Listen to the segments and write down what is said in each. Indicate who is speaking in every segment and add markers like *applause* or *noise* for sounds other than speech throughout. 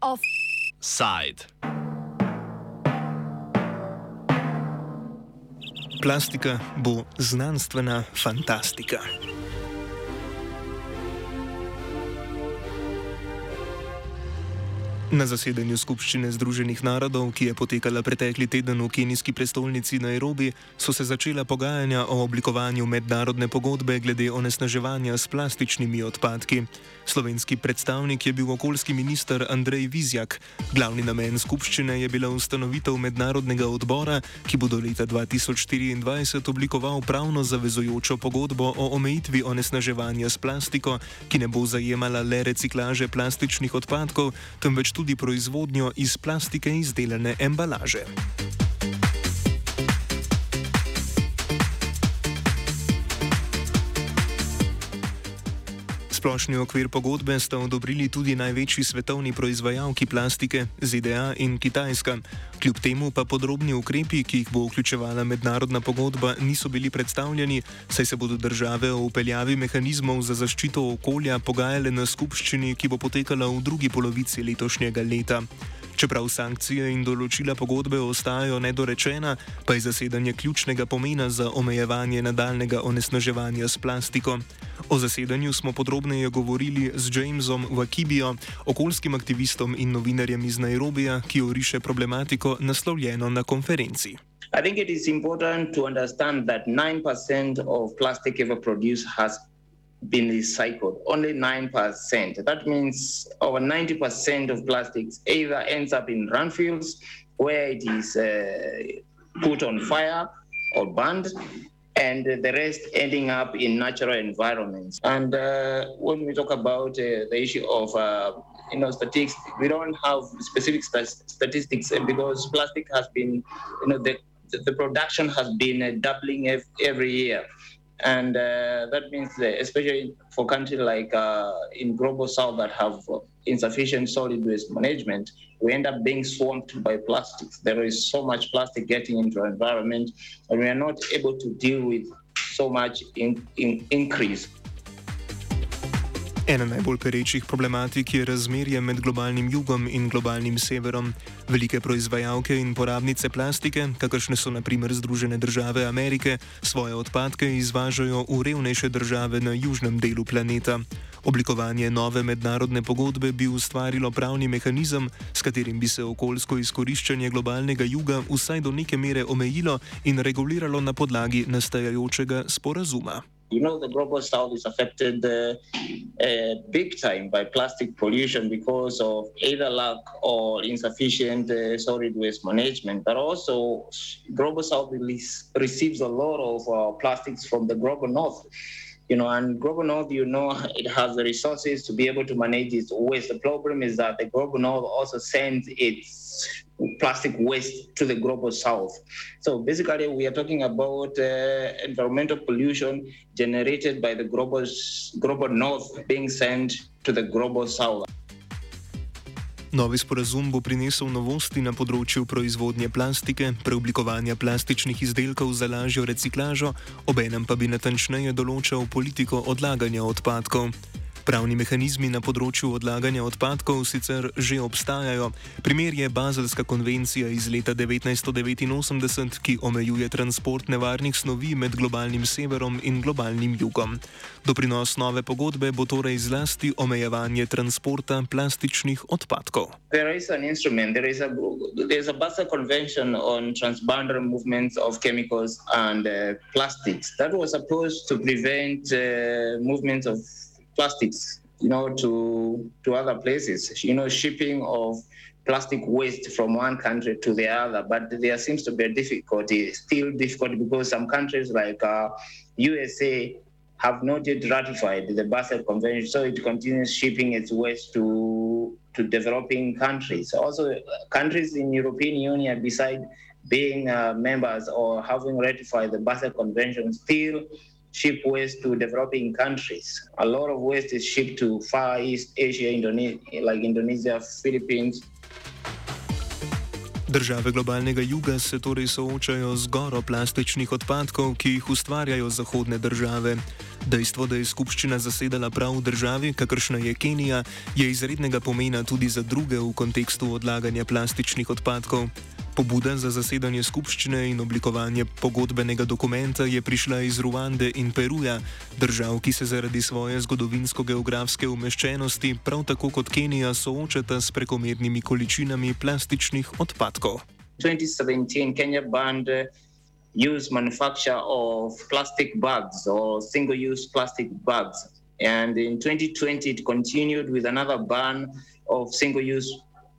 Speaker 1: Offside.
Speaker 2: Plastika bo znanstvena fantastika. Na zasedanju Skupščine Združenih narodov, ki je potekala pretekli teden v kenijski prestolnici Nairobi, so se začela pogajanja o oblikovanju mednarodne pogodbe glede onesnaževanja s plastičnimi odpadki. Slovenski predstavnik je bil okoljski minister Andrej Vizjak. Glavni namen skupščine je bila ustanovitev mednarodnega odbora, ki bo do leta 2024 oblikoval pravno zavezujočo pogodbo o omejitvi onesnaževanja s plastiko, ki ne bo zajemala le reciklaže plastičnih odpadkov, temveč tudi tudi proizvodnjo iz plastike izdelane embalaže. Splošni okvir pogodbe sta odobrili tudi največji svetovni proizvajalki plastike, ZDA in Kitajska. Kljub temu pa podrobni ukrepi, ki jih bo vključevala mednarodna pogodba, niso bili predstavljeni, saj se bodo države o upeljavi mehanizmov za zaščito okolja pogajale na skupščini, ki bo potekala v drugi polovici letošnjega leta. Čeprav sankcije in določila pogodbe ostajajo nedorečena, pa je zasedanje ključnega pomena za omejevanje nadaljnega onesnaževanja s plastiko. O zasedanju smo podrobneje govorili z Jamesom Wakibijo, okoljskim aktivistom in novinarjem iz Nairobija, ki oriše problematiko naslovljeno na konferenci.
Speaker 3: I think it is important to understand that 9% of plastic ever produced has been recycled. Only 9%. That means over 90% of plastics either ends up in landfills where it is uh, put on fire or burned, and the rest ending up in natural environments. And uh, when we talk about uh, the issue of uh, you know statistics, we don't have specific st- statistics because plastic has been you know the the production has been uh, doubling every year and uh, that means especially for countries like uh, in global south that have insufficient solid waste management we end up being swamped by plastics. There is so much plastic getting into our environment and we are not able to deal with so much in, in increase
Speaker 2: Ena najbolj perečih problematik je razmerje med globalnim jugom in globalnim severom. Velike proizvajalke in porabnice plastike, kakršne so naprimer Združene države Amerike, svoje odpadke izvažajo v revnejše države na južnem delu planeta. Oblikovanje nove mednarodne pogodbe bi ustvarilo pravni mehanizem, s katerim bi se okoljsko izkoriščanje globalnega juga vsaj do neke mere omejilo in reguliralo na podlagi nastajajočega sporazuma.
Speaker 3: You know, the global south is affected uh, uh, big time by plastic pollution because of either lack or insufficient uh, solid waste management. But also, global south receives a lot of uh, plastics from the global north. You know, and global north, you know, *laughs* it has the resources to be able to manage its waste. The problem is that the global north also sends its plastic waste to the global south. So basically, we are talking about uh, environmental pollution generated by the global, global north being sent to the global south.
Speaker 2: Novi sporazum bo prinesel novosti na področju proizvodnje plastike, preoblikovanja plastičnih izdelkov za lažjo reciklažo, obenem pa bi natančneje določal politiko odlaganja odpadkov. Pravni mehanizmi na področju odlaganja odpadkov sicer že obstajajo. Primer je Bazelska konvencija iz leta 1989, ki omejuje transport nevarnih snovi med globalnim severom in globalnim jugom. Doprinos nove pogodbe bo torej zlasti omejevanje transporta plastičnih odpadkov.
Speaker 3: There is an instrument, there is a, there is a Basel Convention on transboundary movements of chemicals and uh, plastics that was supposed to prevent uh, movements of plastics, you know, to to other places. You know, shipping of plastic waste from one country to the other. But there seems to be a difficulty, still difficult, because some countries like uh, USA have not yet ratified the Basel Convention, so it continues shipping its waste to to developing countries. Also, countries in European Union, beside being uh, members or having ratified the Basel Convention, still ship waste to developing countries. A lot of waste is shipped to Far East Asia, Indonesia, like Indonesia, Philippines.
Speaker 2: Države globalnega juga se torej soočajo z goro plastičnih odpadkov, ki jih ustvarjajo zahodne države. Dejstvo, da je skupščina zasedala prav v državi, kakršna je Kenija, je izrednega pomena tudi za druge v kontekstu odlaganja plastičnih odpadkov. Pobuda za zasedanje skupščine in oblikovanje pogodbenega dokumenta je prišla iz Ruande in Peruja, držav, ki se zaradi svoje zgodovinsko-geografske umeščenosti, prav tako kot Kenija, soočata s prekomernimi količinami plastičnih odpadkov.
Speaker 3: 2017, Kenya banned use manufacture of plastic bags or single-use plastic bags, and in 2020 it continued with another ban of single-use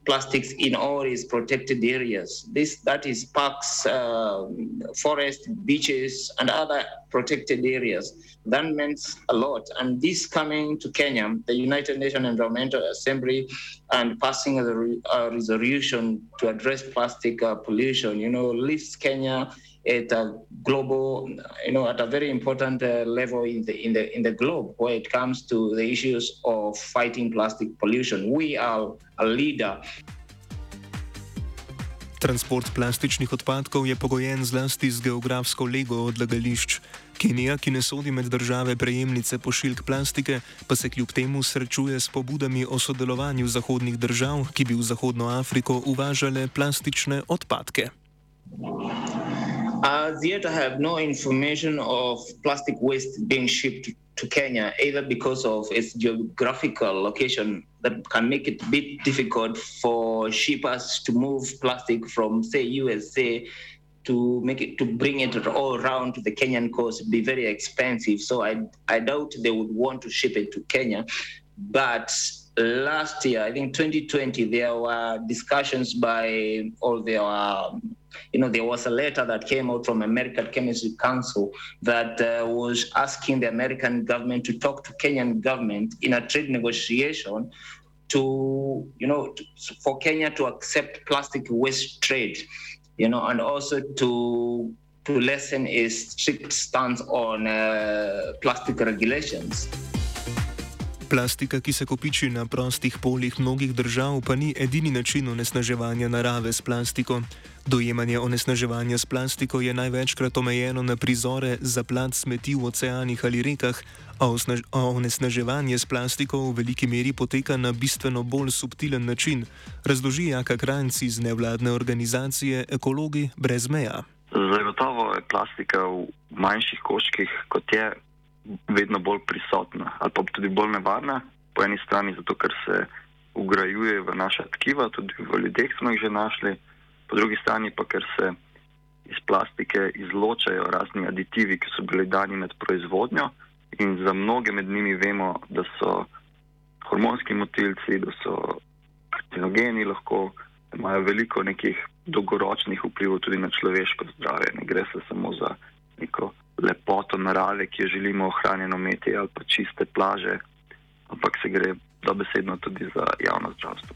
Speaker 3: plastics in all its protected areas. This that is parks, uh, forest, beaches, and other protected areas. That means a lot. And this coming to Kenya, the United Nations Environmental Assembly, and passing a, a resolution to address plastic uh, pollution, you know, lifts Kenya at a global, you know, at a very important uh, level in the in the in the globe where it comes to the issues of fighting plastic pollution. We are a leader.
Speaker 2: Transport plastičnih odpadkov je pogojen zlasti z geografsko lego odlagališč. Kenija, ki ne sodi med države prejemnice pošiljk plastike, pa se kljub temu srečuje s pobudami o sodelovanju zahodnih držav, ki bi v Zahodno Afriko uvažale plastične odpadke.
Speaker 3: As yet, I have no information of plastic waste being shipped to Kenya, either because of its geographical location that can make it a bit difficult for shippers to move plastic from, say, USA to make it to bring it all around to the Kenyan coast be very expensive. So I I doubt they would want to ship it to Kenya. But last year, I think 2020, there were discussions by all their um, you know, there was a letter that came out from American Chemistry Council that uh, was asking the American government to talk to Kenyan government in a trade negotiation to, you know, to, for Kenya to accept plastic waste trade, you know, and also to to lessen its strict stance on uh, plastic regulations.
Speaker 2: Plastika, ki se kopiči na prostih poljih mnogih držav, pa ni edini način onesnaževanja narave s plastiko. Dojemanje onesnaževanja s plastiko je največkrat omejeno na prizore za plat smeti v oceanih ali rekah, a onesnaževanje s plastiko v veliki meri poteka na bistveno bolj subtilen način, razloži Jaka Kranc iz nevladne organizacije Ekologi brez meja.
Speaker 4: Zagotovo je plastika v manjših koščkih, kot je vedno bolj prisotna ali pa tudi bolj nevarna. Po eni strani zato, ker se ugrajuje v naša tkiva, tudi v ljudeh smo jih že našli, po drugi strani pa ker se iz plastike izločajo razni aditivi, ki so bili dani med proizvodnjo in za mnoge med njimi vemo, da so hormonski motilci, da so karcinogeni lahko, da imajo veliko nekih dolgoročnih vplivov tudi na človeško zdravje. Ne gre se samo za neko lepoto narave, ki jo želimo ohranjeno imeti, ali pa čiste plaže, ampak se gre dobesedno tudi za javno zdravstvo.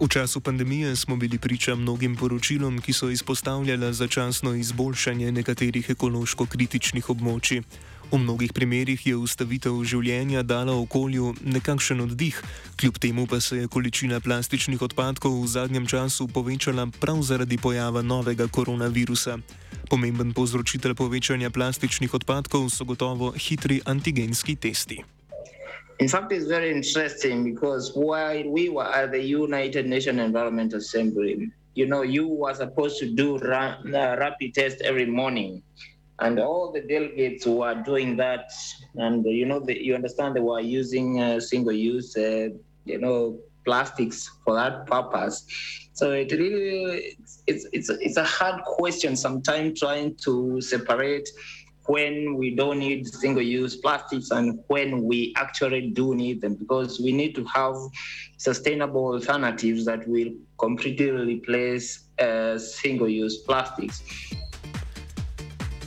Speaker 2: V času pandemije smo bili priča mnogim poročilom, ki so izpostavljala začasno izboljšanje nekaterih ekološko kritičnih območij. V mnogih primerjih je ustavitev življenja dala okolju nekakšen oddih, kljub temu pa se je količina plastičnih odpadkov v zadnjem času povečala prav zaradi pojava novega koronavirusa. Pomemben povzročitelj povečanja plastičnih odpadkov so gotovo hitri antigenski testi.
Speaker 3: In fact, it's very interesting because while we were at the United Nations Environment Assembly, you know, you were supposed to do ra- uh, rapid test every morning, and all the delegates were doing that. And you know, the, you understand they were using uh, single-use, uh, you know, plastics for that purpose. So it really it's it's it's a hard question sometimes trying to separate when we don't need single-use plastics and when we actually do need them because we need to have sustainable alternatives that will completely replace uh, single-use plastics.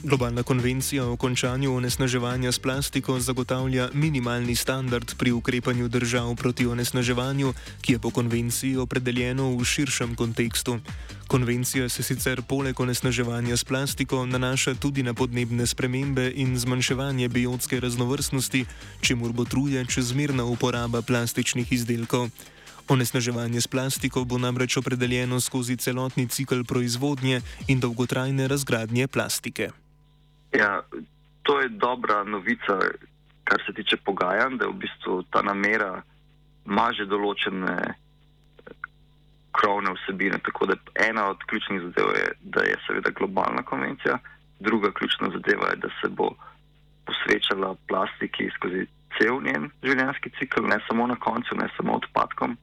Speaker 2: Globalna konvencija o končanju onesnaževanja s plastiko zagotavlja minimalni standard pri ukrepanju držav proti onesnaževanju, ki je po konvenciji opredeljeno v širšem kontekstu. Konvencija se sicer poleg onesnaževanja s plastiko nanaša tudi na podnebne spremembe in zmanjševanje biotske raznovrstnosti, čemu botruje čezmerna uporaba plastičnih izdelkov. Onesnaževanje s plastiko bo namreč opredeljeno skozi celotni cikl proizvodnje in dolgotrajne razgradnje plastike.
Speaker 4: Ja, to je dobra novica, kar se tiče pogajanj, da v bistvu ta namera ima že določene eh, krovne vsebine. Tako da ena od ključnih zadev je, da je seveda globalna konvencija, druga ključna zadeva je, da se bo posvečala plastiki skozi cel njen življenjski cikl, ne samo na koncu, ne samo odpadkom.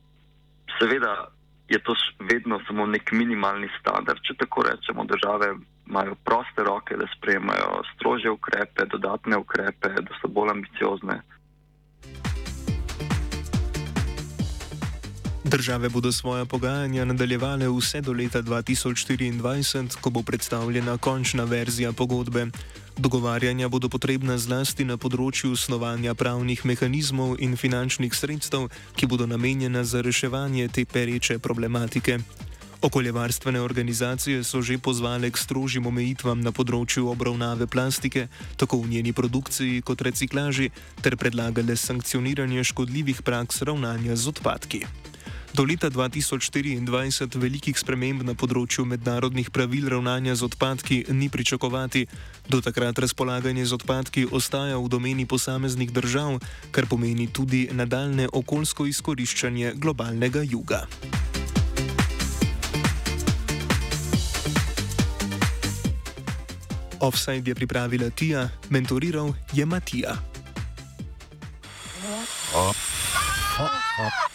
Speaker 4: Seveda je to vedno samo nek minimalni standard, če tako rečemo, države imajo proste roke, da sprejemajo strože ukrepe, dodatne ukrepe, da so bolj ambiciozne.
Speaker 2: Države bodo svoja pogajanja nadaljevale vse do leta 2024, ko bo predstavljena končna verzija pogodbe. Dogovarjanja bodo potrebna zlasti na področju snovanja pravnih mehanizmov in finančnih sredstev, ki bodo namenjena za reševanje te pereče problematike. Okoljevarstvene organizacije so že pozvale k strožjim omejitvam na področju obravnave plastike, tako v njeni produkciji kot reciklaži, ter predlagale sankcioniranje škodljivih praks ravnanja z odpadki. Do leta 2024 velikih sprememb na področju mednarodnih pravil ravnanja z odpadki ni pričakovati. Do takrat razpolaganje z odpadki ostaja v domeni posameznih držav, kar pomeni tudi nadaljne okoljsko izkoriščanje globalnega juga. Offside je pripravila Tija, mentoriral je Matija. Oh. Oh. Oh.